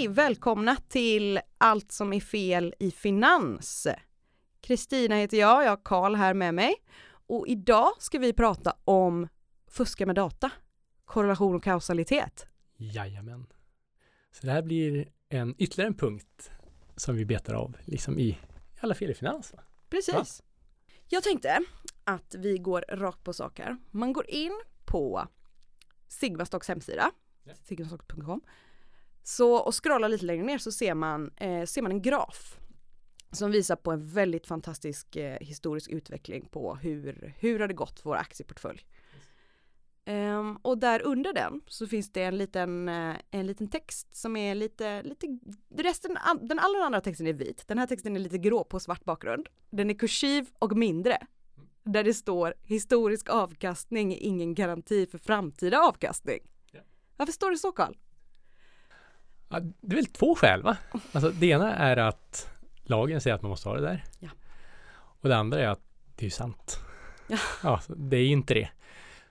Hej! Välkomna till Allt som är fel i finans. Kristina heter jag, jag har Karl här med mig. Och idag ska vi prata om fuska med data, korrelation och kausalitet. Jajamän. Så det här blir en ytterligare en punkt som vi betar av, liksom i alla fel i finans. Va? Precis. Jag tänkte att vi går rakt på sak här. Man går in på Sigmastocks hemsida, Ja. sigmastock.com, så och scrollar lite längre ner så ser man, eh, ser man en graf som visar på en väldigt fantastisk eh, historisk utveckling på hur, hur har det gått för vår aktieportfölj. Ehm, och där under den så finns det en liten, eh, en liten text som är lite, lite resten, an- den allra andra texten är vit. Den här texten är lite grå på svart bakgrund. Den är kursiv och mindre. Där det står historisk avkastning är ingen garanti för framtida avkastning. Ja. Varför står det så Karl? Ja, det är väl två skäl va? Alltså det ena är att lagen säger att man måste ha det där. Ja. Och det andra är att det är sant. Ja. ja det är inte det.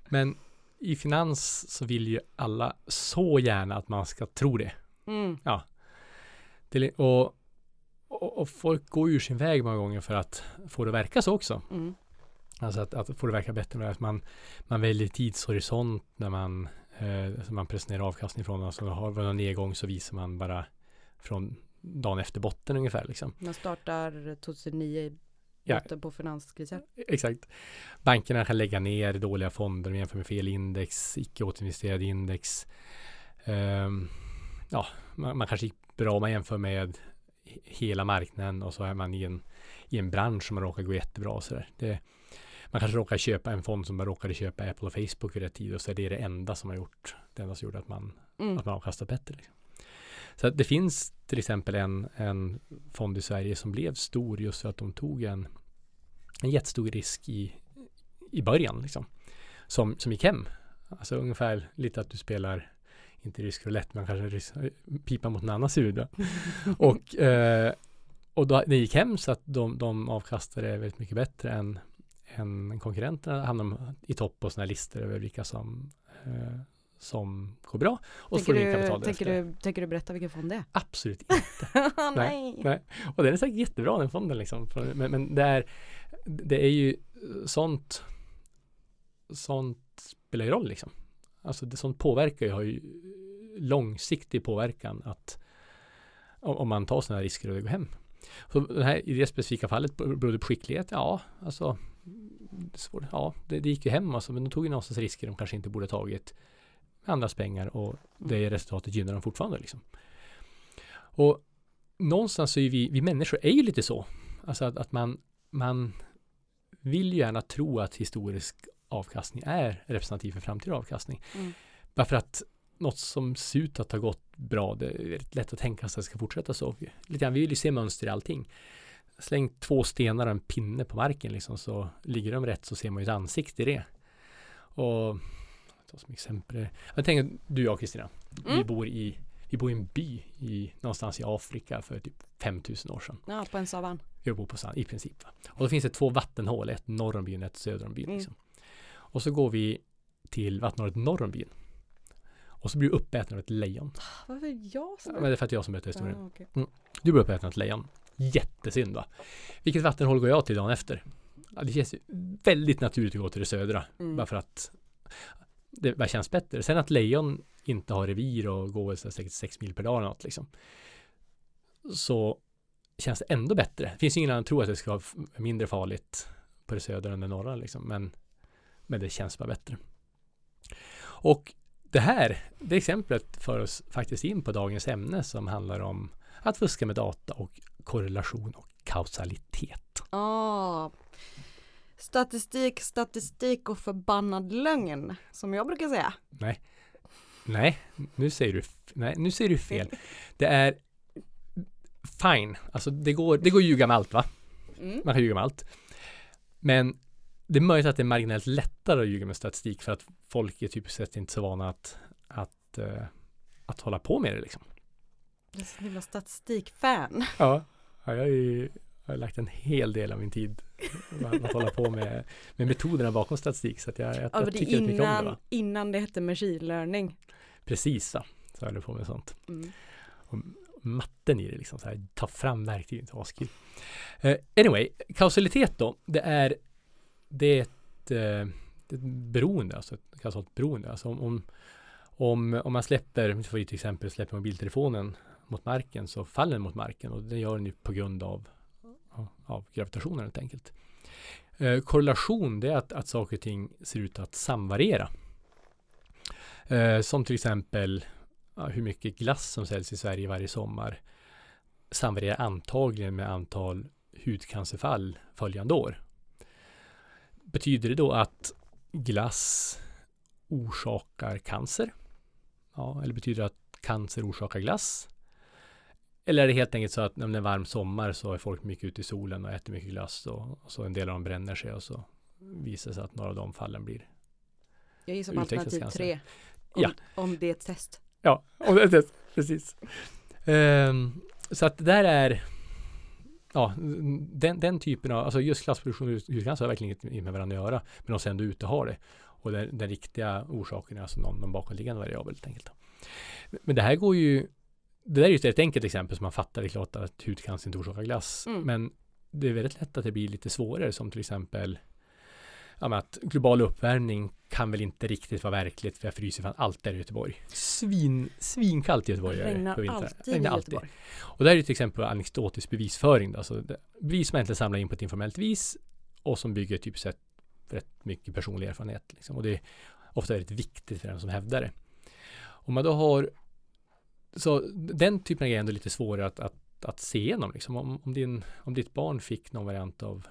Men i finans så vill ju alla så gärna att man ska tro det. Mm. det och, och, och folk går ur sin väg många gånger för att få det att verka så också. Mm. Alltså att, att få det att verka bättre med att man, man väljer tidshorisont när man, eh, som man presenterar avkastning från. Alltså har vi någon nedgång så visar man bara från dagen efter botten ungefär. Liksom. Man startar 2009 i Ja. botten på finanskrisen. Exakt. Bankerna kan lägga ner dåliga fonder jämfört med fel index, icke återinvesterade index. Ehm, ja, man, man kanske gick bra om man jämför med he- hela marknaden och så är man i en, i en bransch som man råkar gå jättebra och sådär. Det, man kanske råkar köpa en fond som man råkade köpa Apple och Facebook i rätt tid och så är det det enda som har gjort, det enda som gjorde att man, Mm. att man avkastar bättre. Liksom. Så det finns till exempel en, en fond i Sverige som blev stor just för att de tog en, en jättestor risk i, i början liksom. Som, som gick hem. Alltså ungefär lite att du spelar, inte risk roulette, men kanske risk, pipa mot en annans huvud. och eh, och då, det gick hem så att de, de avkastade väldigt mycket bättre än, än konkurrenterna. Hamnade de i topp på sådana här listor över vilka som, eh, som går bra. Och Tänker, du kapital tänker, du, tänker du berätta vilken fond det är? Absolut inte. Nej. nej. Och den är säkert jättebra den fonden liksom. Men, men det, är, det är ju sånt sånt spelar ju roll liksom. Alltså det, sånt påverkar ju, har ju långsiktig påverkan att om, om man tar sådana här risker och det går hem. Så det här, I det specifika fallet beror det på skicklighet? Ja, alltså svårt. ja, det, det gick ju hem alltså, men de tog ju någonstans risker de kanske inte borde tagit med andras pengar och det resultatet gynnar dem fortfarande liksom. Och någonstans så är vi, vi människor är ju lite så. Alltså att, att man, man vill ju gärna tro att historisk avkastning är representativ för framtida avkastning. Mm. Bara för att något som ser ut att ha gått bra, det är lätt att tänka sig att det ska fortsätta så. Lite grann, vi vill ju se mönster i allting. Släng två stenar och en pinne på marken liksom, så ligger de rätt så ser man ju ett ansikte i det. Och ta som exempel. Jag tänker du och jag Kristina, vi Mm. bor i vi bor i en by i, någonstans i Afrika för typ 5000 år sedan. Ja, på en savann. Vi bor på sand i princip. Va? Och då finns det två vattenhål, ett norr om byn och ett söder om byn. Mm. Liksom. Och så går vi till vattenhålet norr om byn. Och så blir du uppäten av ett lejon. Varför är jag som Men det är för att jag som berättar historien. Ja, okej. Du blir uppäten av ett lejon. Jättesynd va? Vilket vattenhål går jag till dagen efter? Ja, det känns väldigt naturligt att gå till det södra. Mm. Bara för att det bara känns bättre. Sen att lejon inte har revir och går väl så här säkert sex mil per dag eller något liksom. Så känns det ändå bättre. Det finns ju ingen annan tror att det ska vara mindre farligt på det södra än det norra liksom. Men, men det känns bara bättre. Och det här, det exemplet för oss faktiskt in på dagens ämne som handlar om att fuska med data och korrelation och kausalitet. Ah. Statistik, statistik och förbannad lögn, som jag brukar säga. Nej, nu säger du, nej, nu säger du fel. Det är fine, alltså det går, det går att ljuga med allt va? Mm. Man kan ljuga med allt. Men det är möjligt att det är marginellt lättare att ljuga med statistik för att folk är typiskt sett inte så vana att, att, uh, att hålla på med det liksom. Du är så himla statistikfan. Ja, ja jag, är, jag har lagt en hel del av min tid att, hålla på med, med metoderna bakom statistik. Så att jag, jag, Ja, jag tycker mycket om det. innan, Va? innan det hette machine learning. Precis, va? så jag håller på med sånt. Mm. matten i det liksom. Så här, ta fram verktygen, askul. Uh, anyway, kausalitet då. Det är, det är ett, uh, ett beroende, alltså ett kausalt beroende. Alltså om, om, om, om man släpper, för till exempel släpper mobiltelefonen mot marken så faller den mot marken och det gör den ju på grund av, av gravitationen helt enkelt. Eh, korrelation det är att, att saker och ting ser ut att samvariera. Eh, som till exempel ja, hur mycket glass som säljs i Sverige varje sommar samvarierar antagligen med antal hudcancerfall följande år. Betyder det då att glass orsakar cancer? Ja, eller betyder det att cancer orsakar glass? Eller är det helt enkelt så att när det är varm sommar så är folk mycket ute i solen och äter mycket glass och, och så en del av dem bränner sig och så visar det sig att några av de fallen blir Jag gissar på alternativ tre. Om, Ja. om det är ett test. Ja, och det, det, precis. Ehm, så att det där är Ja, den, den typen av, alltså just klassproduktion och hudcancer har verkligen inget med varandra att göra. Men de ändå ute har det. Och den, den riktiga orsaken är alltså någon, någon bakomliggande variabel helt enkelt. Men det här går ju Det där är ju ett enkelt exempel som man fattar. Det är klart att hudcancer inte orsakar glass. Mm. Men det är väldigt lätt att det blir lite svårare som till exempel ja, att global uppvärmning kan väl inte riktigt vara verkligt för jag fryser fan allt där i Göteborg. Svin, svinkallt i Göteborg Det regnar på alltid i Regnar Göteborg. Och det här är till exempel anekdotisk bevisföring. Då. Alltså bevis som egentligen samlar in på ett informellt vis och som bygger typ sett rätt mycket personlig erfarenhet. Liksom. Och det är ofta väldigt viktigt för den som hävdar det. Om man då har så den typen av grejer är ändå lite svårare att, att, att se igenom. Liksom. Om, om, din, om ditt barn fick någon variant av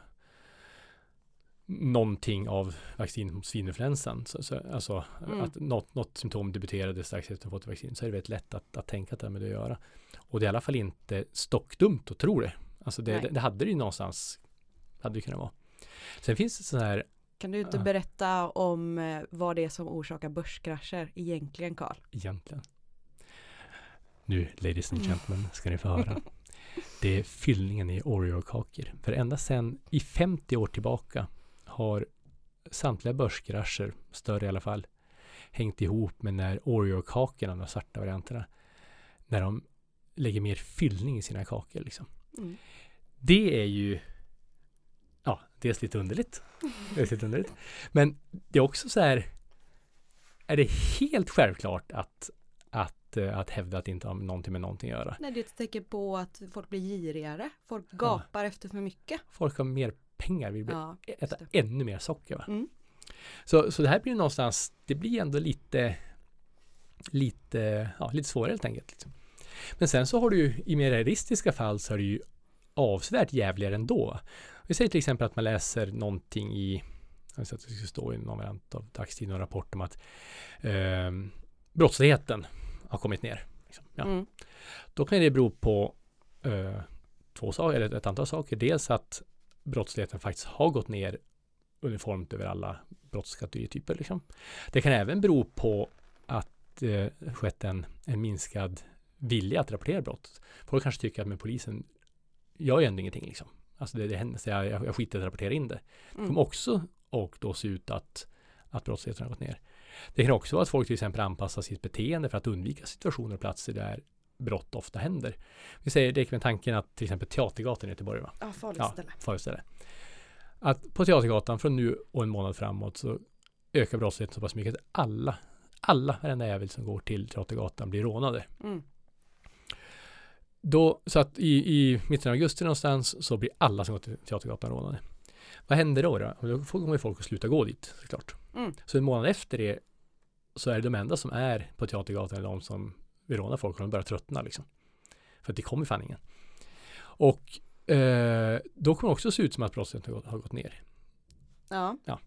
någonting av vaccin mot svininfluensan, så, så, alltså Mm. att något, något symptom debuterade strax efter att fått vaccin, så är det väldigt lätt att, att tänka att det har med det att göra. Och det är i alla fall inte stockdumt att tro det. Alltså det, det, det hade det ju någonstans, hade det kunnat vara. Sen finns det så här, Kan du inte Ja. berätta om eh, vad det är som orsakar börskrascher egentligen Karl? egentligen. Nu, ladies and gentlemen, ska ni få höra. Det är fyllningen i Oreo-kakor. För ända sedan i 50 år tillbaka har samtliga börskrascher, större i alla fall, hängt ihop med när Oreo-kakorna, de svarta varianterna, när de lägger mer fyllning i sina kakor. Liksom. Mm. Det är ju ja, dels lite underligt. Dels lite underligt. Men det är också så här är det helt självklart att, att, eh, att hävda att det inte har någonting med någonting att göra. Nej, det är ett tecken på att folk blir girigare. Folk gapar efter för mycket. Folk har mer pengar, vill Ja, äta ännu mer socker. Mm. Så, så det här blir någonstans, det blir ändå lite, lite, ja, lite svårare helt enkelt. Liksom. Men sen så har du ju i mer realistiska fall så är det ju avsevärt jävligare ändå. Vi säger till exempel att man läser någonting i, jag att det ska stå i någon variant av dagstidning och rapport om att eh, brottsligheten har kommit ner. Liksom. Ja. Mm. Då kan det bero på eh, två saker, eller ett antal saker. Dels att brottsligheten faktiskt har gått ner uniformt över alla brottskategorityper. Liksom. Det kan även bero på att eh, skett en, en minskad vilja att rapportera brott. Folk kanske tycker att med polisen gör ju ändå ingenting liksom. Alltså det, det händer, så jag, jag, jag skiter i att rapportera in det. Det Mm. kommer också och då se ut att, att brottsligheten har gått ner. Det kan också vara att folk till exempel anpassar sitt beteende för att undvika situationer och platser där brott ofta händer. Vi säger, det med tanken att till exempel Teatergatan i Göteborg, va? Ja, farligt Ja, ställe. farligt ställe. Att på Teatergatan från nu och en månad framåt så ökar brottsligheten så pass mycket att alla, alla, varenda jävel som går till Teatergatan blir rånade. Mm. Då, så att i, i mitten av augusti någonstans så blir alla som går till Teatergatan rånade. Vad händer då? Då, då får- kommer folk att sluta gå dit såklart. Mm. Så en månad efter det så är det de enda som är på Teatergatan eller de som vill råna folk och de börjar tröttna liksom. För att det kommer fan ingen. Och eh, då kommer det också se ut som att brottsligheten har gått, har gått ner. Ja.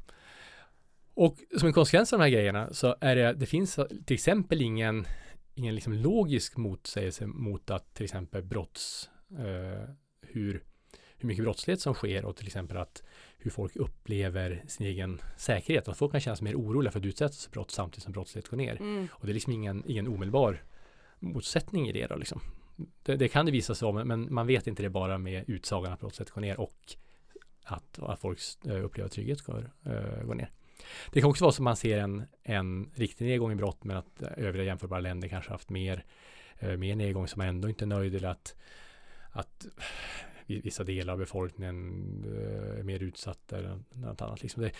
Och som en konsekvens av de här grejerna så är det, det finns till exempel ingen, ingen liksom logisk motsägelse mot att till exempel brotts, eh, hur, hur mycket brottslighet som sker och till exempel att hur folk upplever sin egen säkerhet. Att folk kan känna sig mer oroliga för att utsättas för brott samtidigt som brottslighet går ner. Mm. Och det är liksom ingen, ingen omedelbar motsättning i det då liksom. Det, det kan det visa sig om, men man vet inte det bara med utsagan att brottslighet går ner och att, att folks eh, upplever trygghet går, uh, går ner. Det kan också vara så att man ser en, en riktig nedgång i brott men att övriga jämförbara länder kanske haft mer, mer nedgång som man ändå inte är nöjd eller att, att vissa delar av befolkningen är mer utsatta eller något annat. Liksom. Det,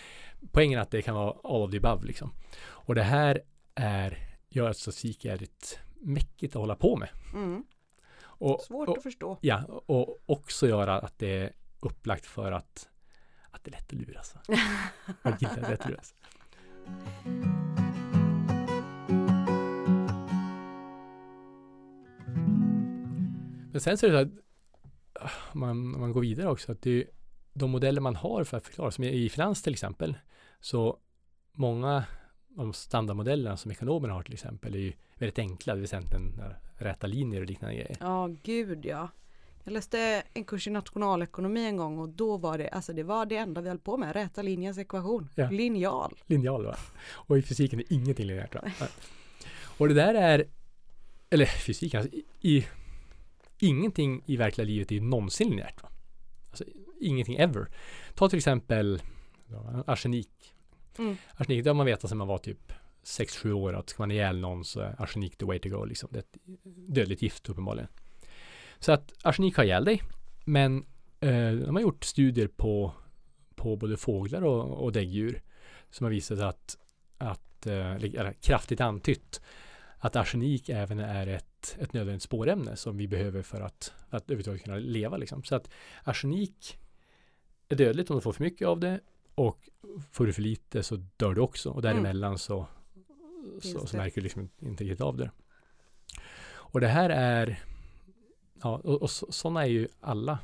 poängen är att det kan vara all of the above. Liksom. Och det här är, gör att statistik är ett mäckigt att hålla på med. Mm. Och, Svårt och, att förstå. Ja, och också göra att det är upplagt för att, att det är lätt att luras. Man gillar lätt att luras. Men sen så är det så att man, man går vidare också att det är de modeller man har för att förklara, som i finans till exempel, så många av standardmodellerna som ekonomerna har till exempel är ju väldigt enkla, det vill säga räta linjer och liknande grejer. Ja, gud ja. Jag läste en kurs i nationalekonomi en gång och då var det, alltså det var det enda vi höll på med, räta linjens ekvation. Ja. Linjal. Linjal va? Och i fysiken är ingenting linjärt va? Och det där är, eller fysiken, alltså, i, i, ingenting i verkliga livet är någonsin linjärt va? Alltså, ingenting ever. Ta till exempel arsenik. Mm. Arsenik, det har man vetat sedan man var typ 6-7 år att ska man ihjäl någon så är arsenik the way to go liksom. Det är ett dödligt gift uppenbarligen. Så att arsenik har ihjäl dig. Men eh, de har gjort studier på, på både fåglar och, och däggdjur som har visat att, att eh, eller, kraftigt antytt att arsenik även är ett, ett nödvändigt spårämne som vi behöver för att, att överhuvudtaget kunna leva. Liksom. Så att arsenik är dödligt om du får för mycket av det och får du för lite så dör du också och däremellan mm. så, så, så, märker du liksom inte riktigt av det. Och det här är Ja, och, och sådana är ju alla,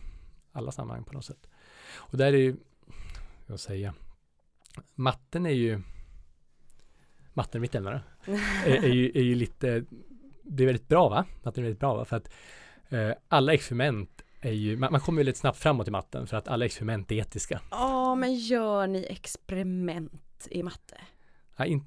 alla sammanhang på något sätt. Och där är ju, jag säga, matten är ju, matten mitt ämne är, är, ju, är ju lite, det är väldigt bra va? Matten är väldigt bra va? För att eh, alla experiment är ju, man, man kommer väldigt snabbt framåt i matten för att alla experiment är etiska. Ja, men gör ni experiment i matte? Nej, in,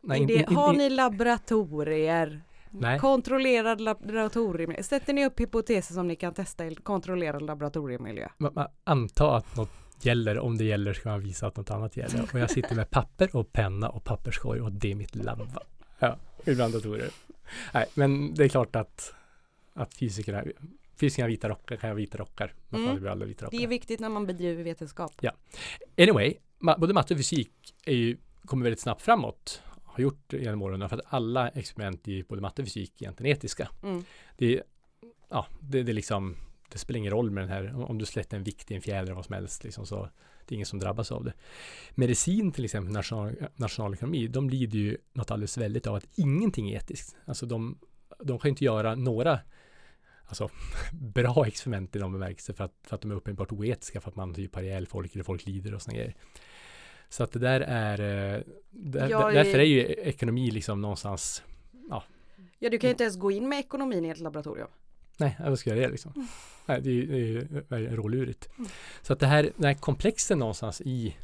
nej, in, in, har ni laboratorier? Nej. Kontrollerad laboratoriemiljö. Sätter ni upp hypoteser som ni kan testa i kontrollerad laboratoriemiljö? Man, man antar att något gäller. Om det gäller ska man visa att något annat gäller. Och jag sitter med papper och penna och papperskorg och det är mitt labb. Ja, ibland datorer. Nej, men det är klart att, att fysikerna Fysikerna har vita rockar, kan jag vita rockar. Mm. alla vita rockar. Det är viktigt när man bedriver vetenskap. Ja. Anyway, ma både matte och fysik är ju, kommer väldigt snabbt framåt har gjort genom åren för att alla experiment i både matte och fysik egentligen är etiska. Mm. Det, ja, det, det, liksom, det spelar ingen roll med den här, om du släpper en vikt i en fjäder eller vad som helst, liksom, så det är ingen som drabbas av det. Medicin till exempel, national, nationalekonomi, de lider ju något alldeles väldigt av att ingenting är etiskt. Alltså de, de kan inte göra några alltså, bra experiment i de bemärkelse för att, för att de är uppenbart oetiska för att man typ har ihjäl folk eller folk lider och sådana grejer. Så att det där är, eh, där, Jag därför är ju ekonomi liksom någonstans, ja. Ja, du kan ju inte ens gå in med ekonomin i ett laboratorium. Nej, vad ska jag göra det liksom? Mm. Nej, det är ju det är rålurigt. Mm. Så att det här, den här komplexen någonstans i,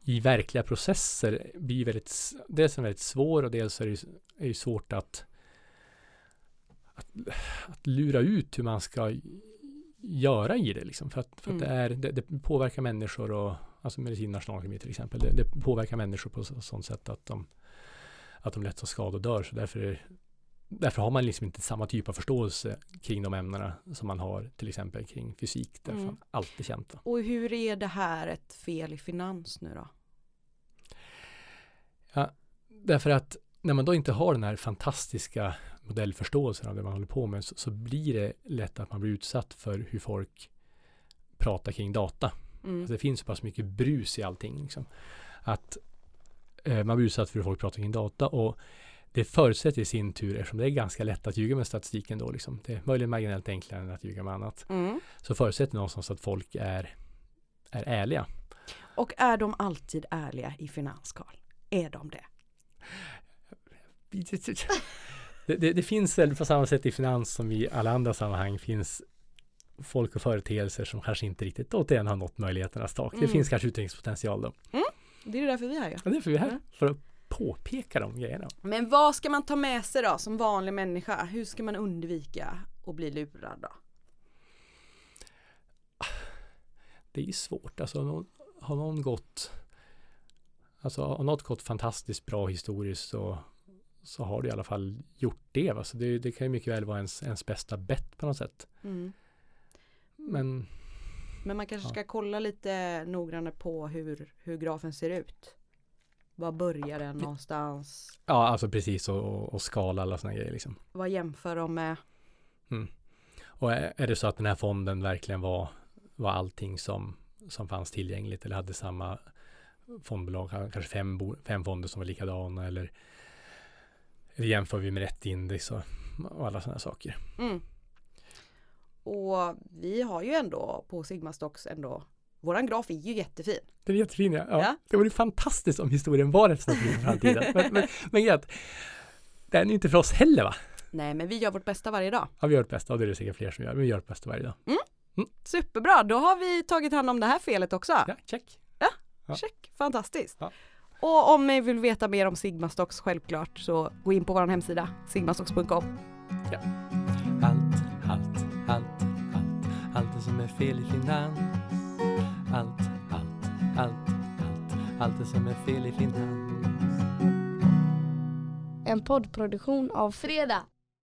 i verkliga processer blir väldigt, dels är väldigt svår och dels är det är ju svårt att, att, att lura ut hur man ska göra i det liksom. För att, för att det, är, det, det påverkar människor och alltså medicin nationalekonomi till exempel. Det, det, påverkar människor på så, sånt sätt att de, att de lätt tar skada och dör. Så därför, därför har man liksom inte samma typ av förståelse kring de ämnena som man har till exempel kring fysik. Därför mm. alltid känt. Va? Och hur är det här ett fel i finans nu då? Ja, därför att när man då inte har den här fantastiska modellförståelsen av det man håller på med så, så, blir det lätt att man blir utsatt för hur folk pratar kring data. Mm. Alltså det finns så pass mycket brus i allting. Liksom. Att eh, man blir utsatt för hur folk pratar kring data och det förutsätter i sin tur, eftersom det är ganska lätt att ljuga med statistiken då, liksom, det är möjligen marginellt enklare än att ljuga med annat, mm. så förutsätter någonstans att folk är, är ärliga. Och är de alltid ärliga i finans, Carl? Är de det? det, det, det, finns väl på samma sätt i finans som i alla andra sammanhang finns folk och företeelser som kanske inte riktigt återigen har nått möjligheternas tak. Det Mm. finns kanske utvecklingspotential då. Det är därför vi är här ju. Och därför är vi här, Mm. för att påpeka de grejerna. Men vad ska man ta med sig då som vanlig människa? Hur ska man undvika att bli lurad då? Det är ju svårt, alltså har någon gått Alltså har något gått fantastiskt bra historiskt så, så har du i alla fall gjort det. Va? Så det, det kan ju mycket väl vara ens, ens bästa bett på något sätt. Mm. Men Men man kanske Ja. ska kolla lite noggrannare på hur, hur grafen ser ut. Var börjar den någonstans? ja, alltså precis och, och, skala alla sådana grejer liksom. Vad jämför de med? Och är, är det så att den här fonden verkligen var, var allting som, som fanns tillgängligt eller hade samma fondbolag, kanske fem, bo, fem fonder som var likadana eller, eller jämför vi med rätt index och, och alla sådana saker. Mm. Och vi har ju ändå på Sigma Stocks ändå Våran graf är ju jättefin. Den är jättefin ja. ja. Ja. Det vore fantastiskt om historien var representativ för framtiden. men men, men den är inte för oss heller va? Nej men vi gör vårt bästa varje dag. Ja, vi gör det bästa och det är det säkert fler som gör. Men vi gör det bästa varje dag. Superbra, då har vi tagit hand om det här felet också. Ja, check. ja. Check, fantastiskt. Ja. Och om ni vill veta mer om Sigma Stocks självklart så gå in på vår hemsida sigmastocks.com. Allt, allt, allt, allt, allt det som är fel i finans. Allt, allt, allt, allt, allt det som är fel i finans. En poddproduktion av Fredag.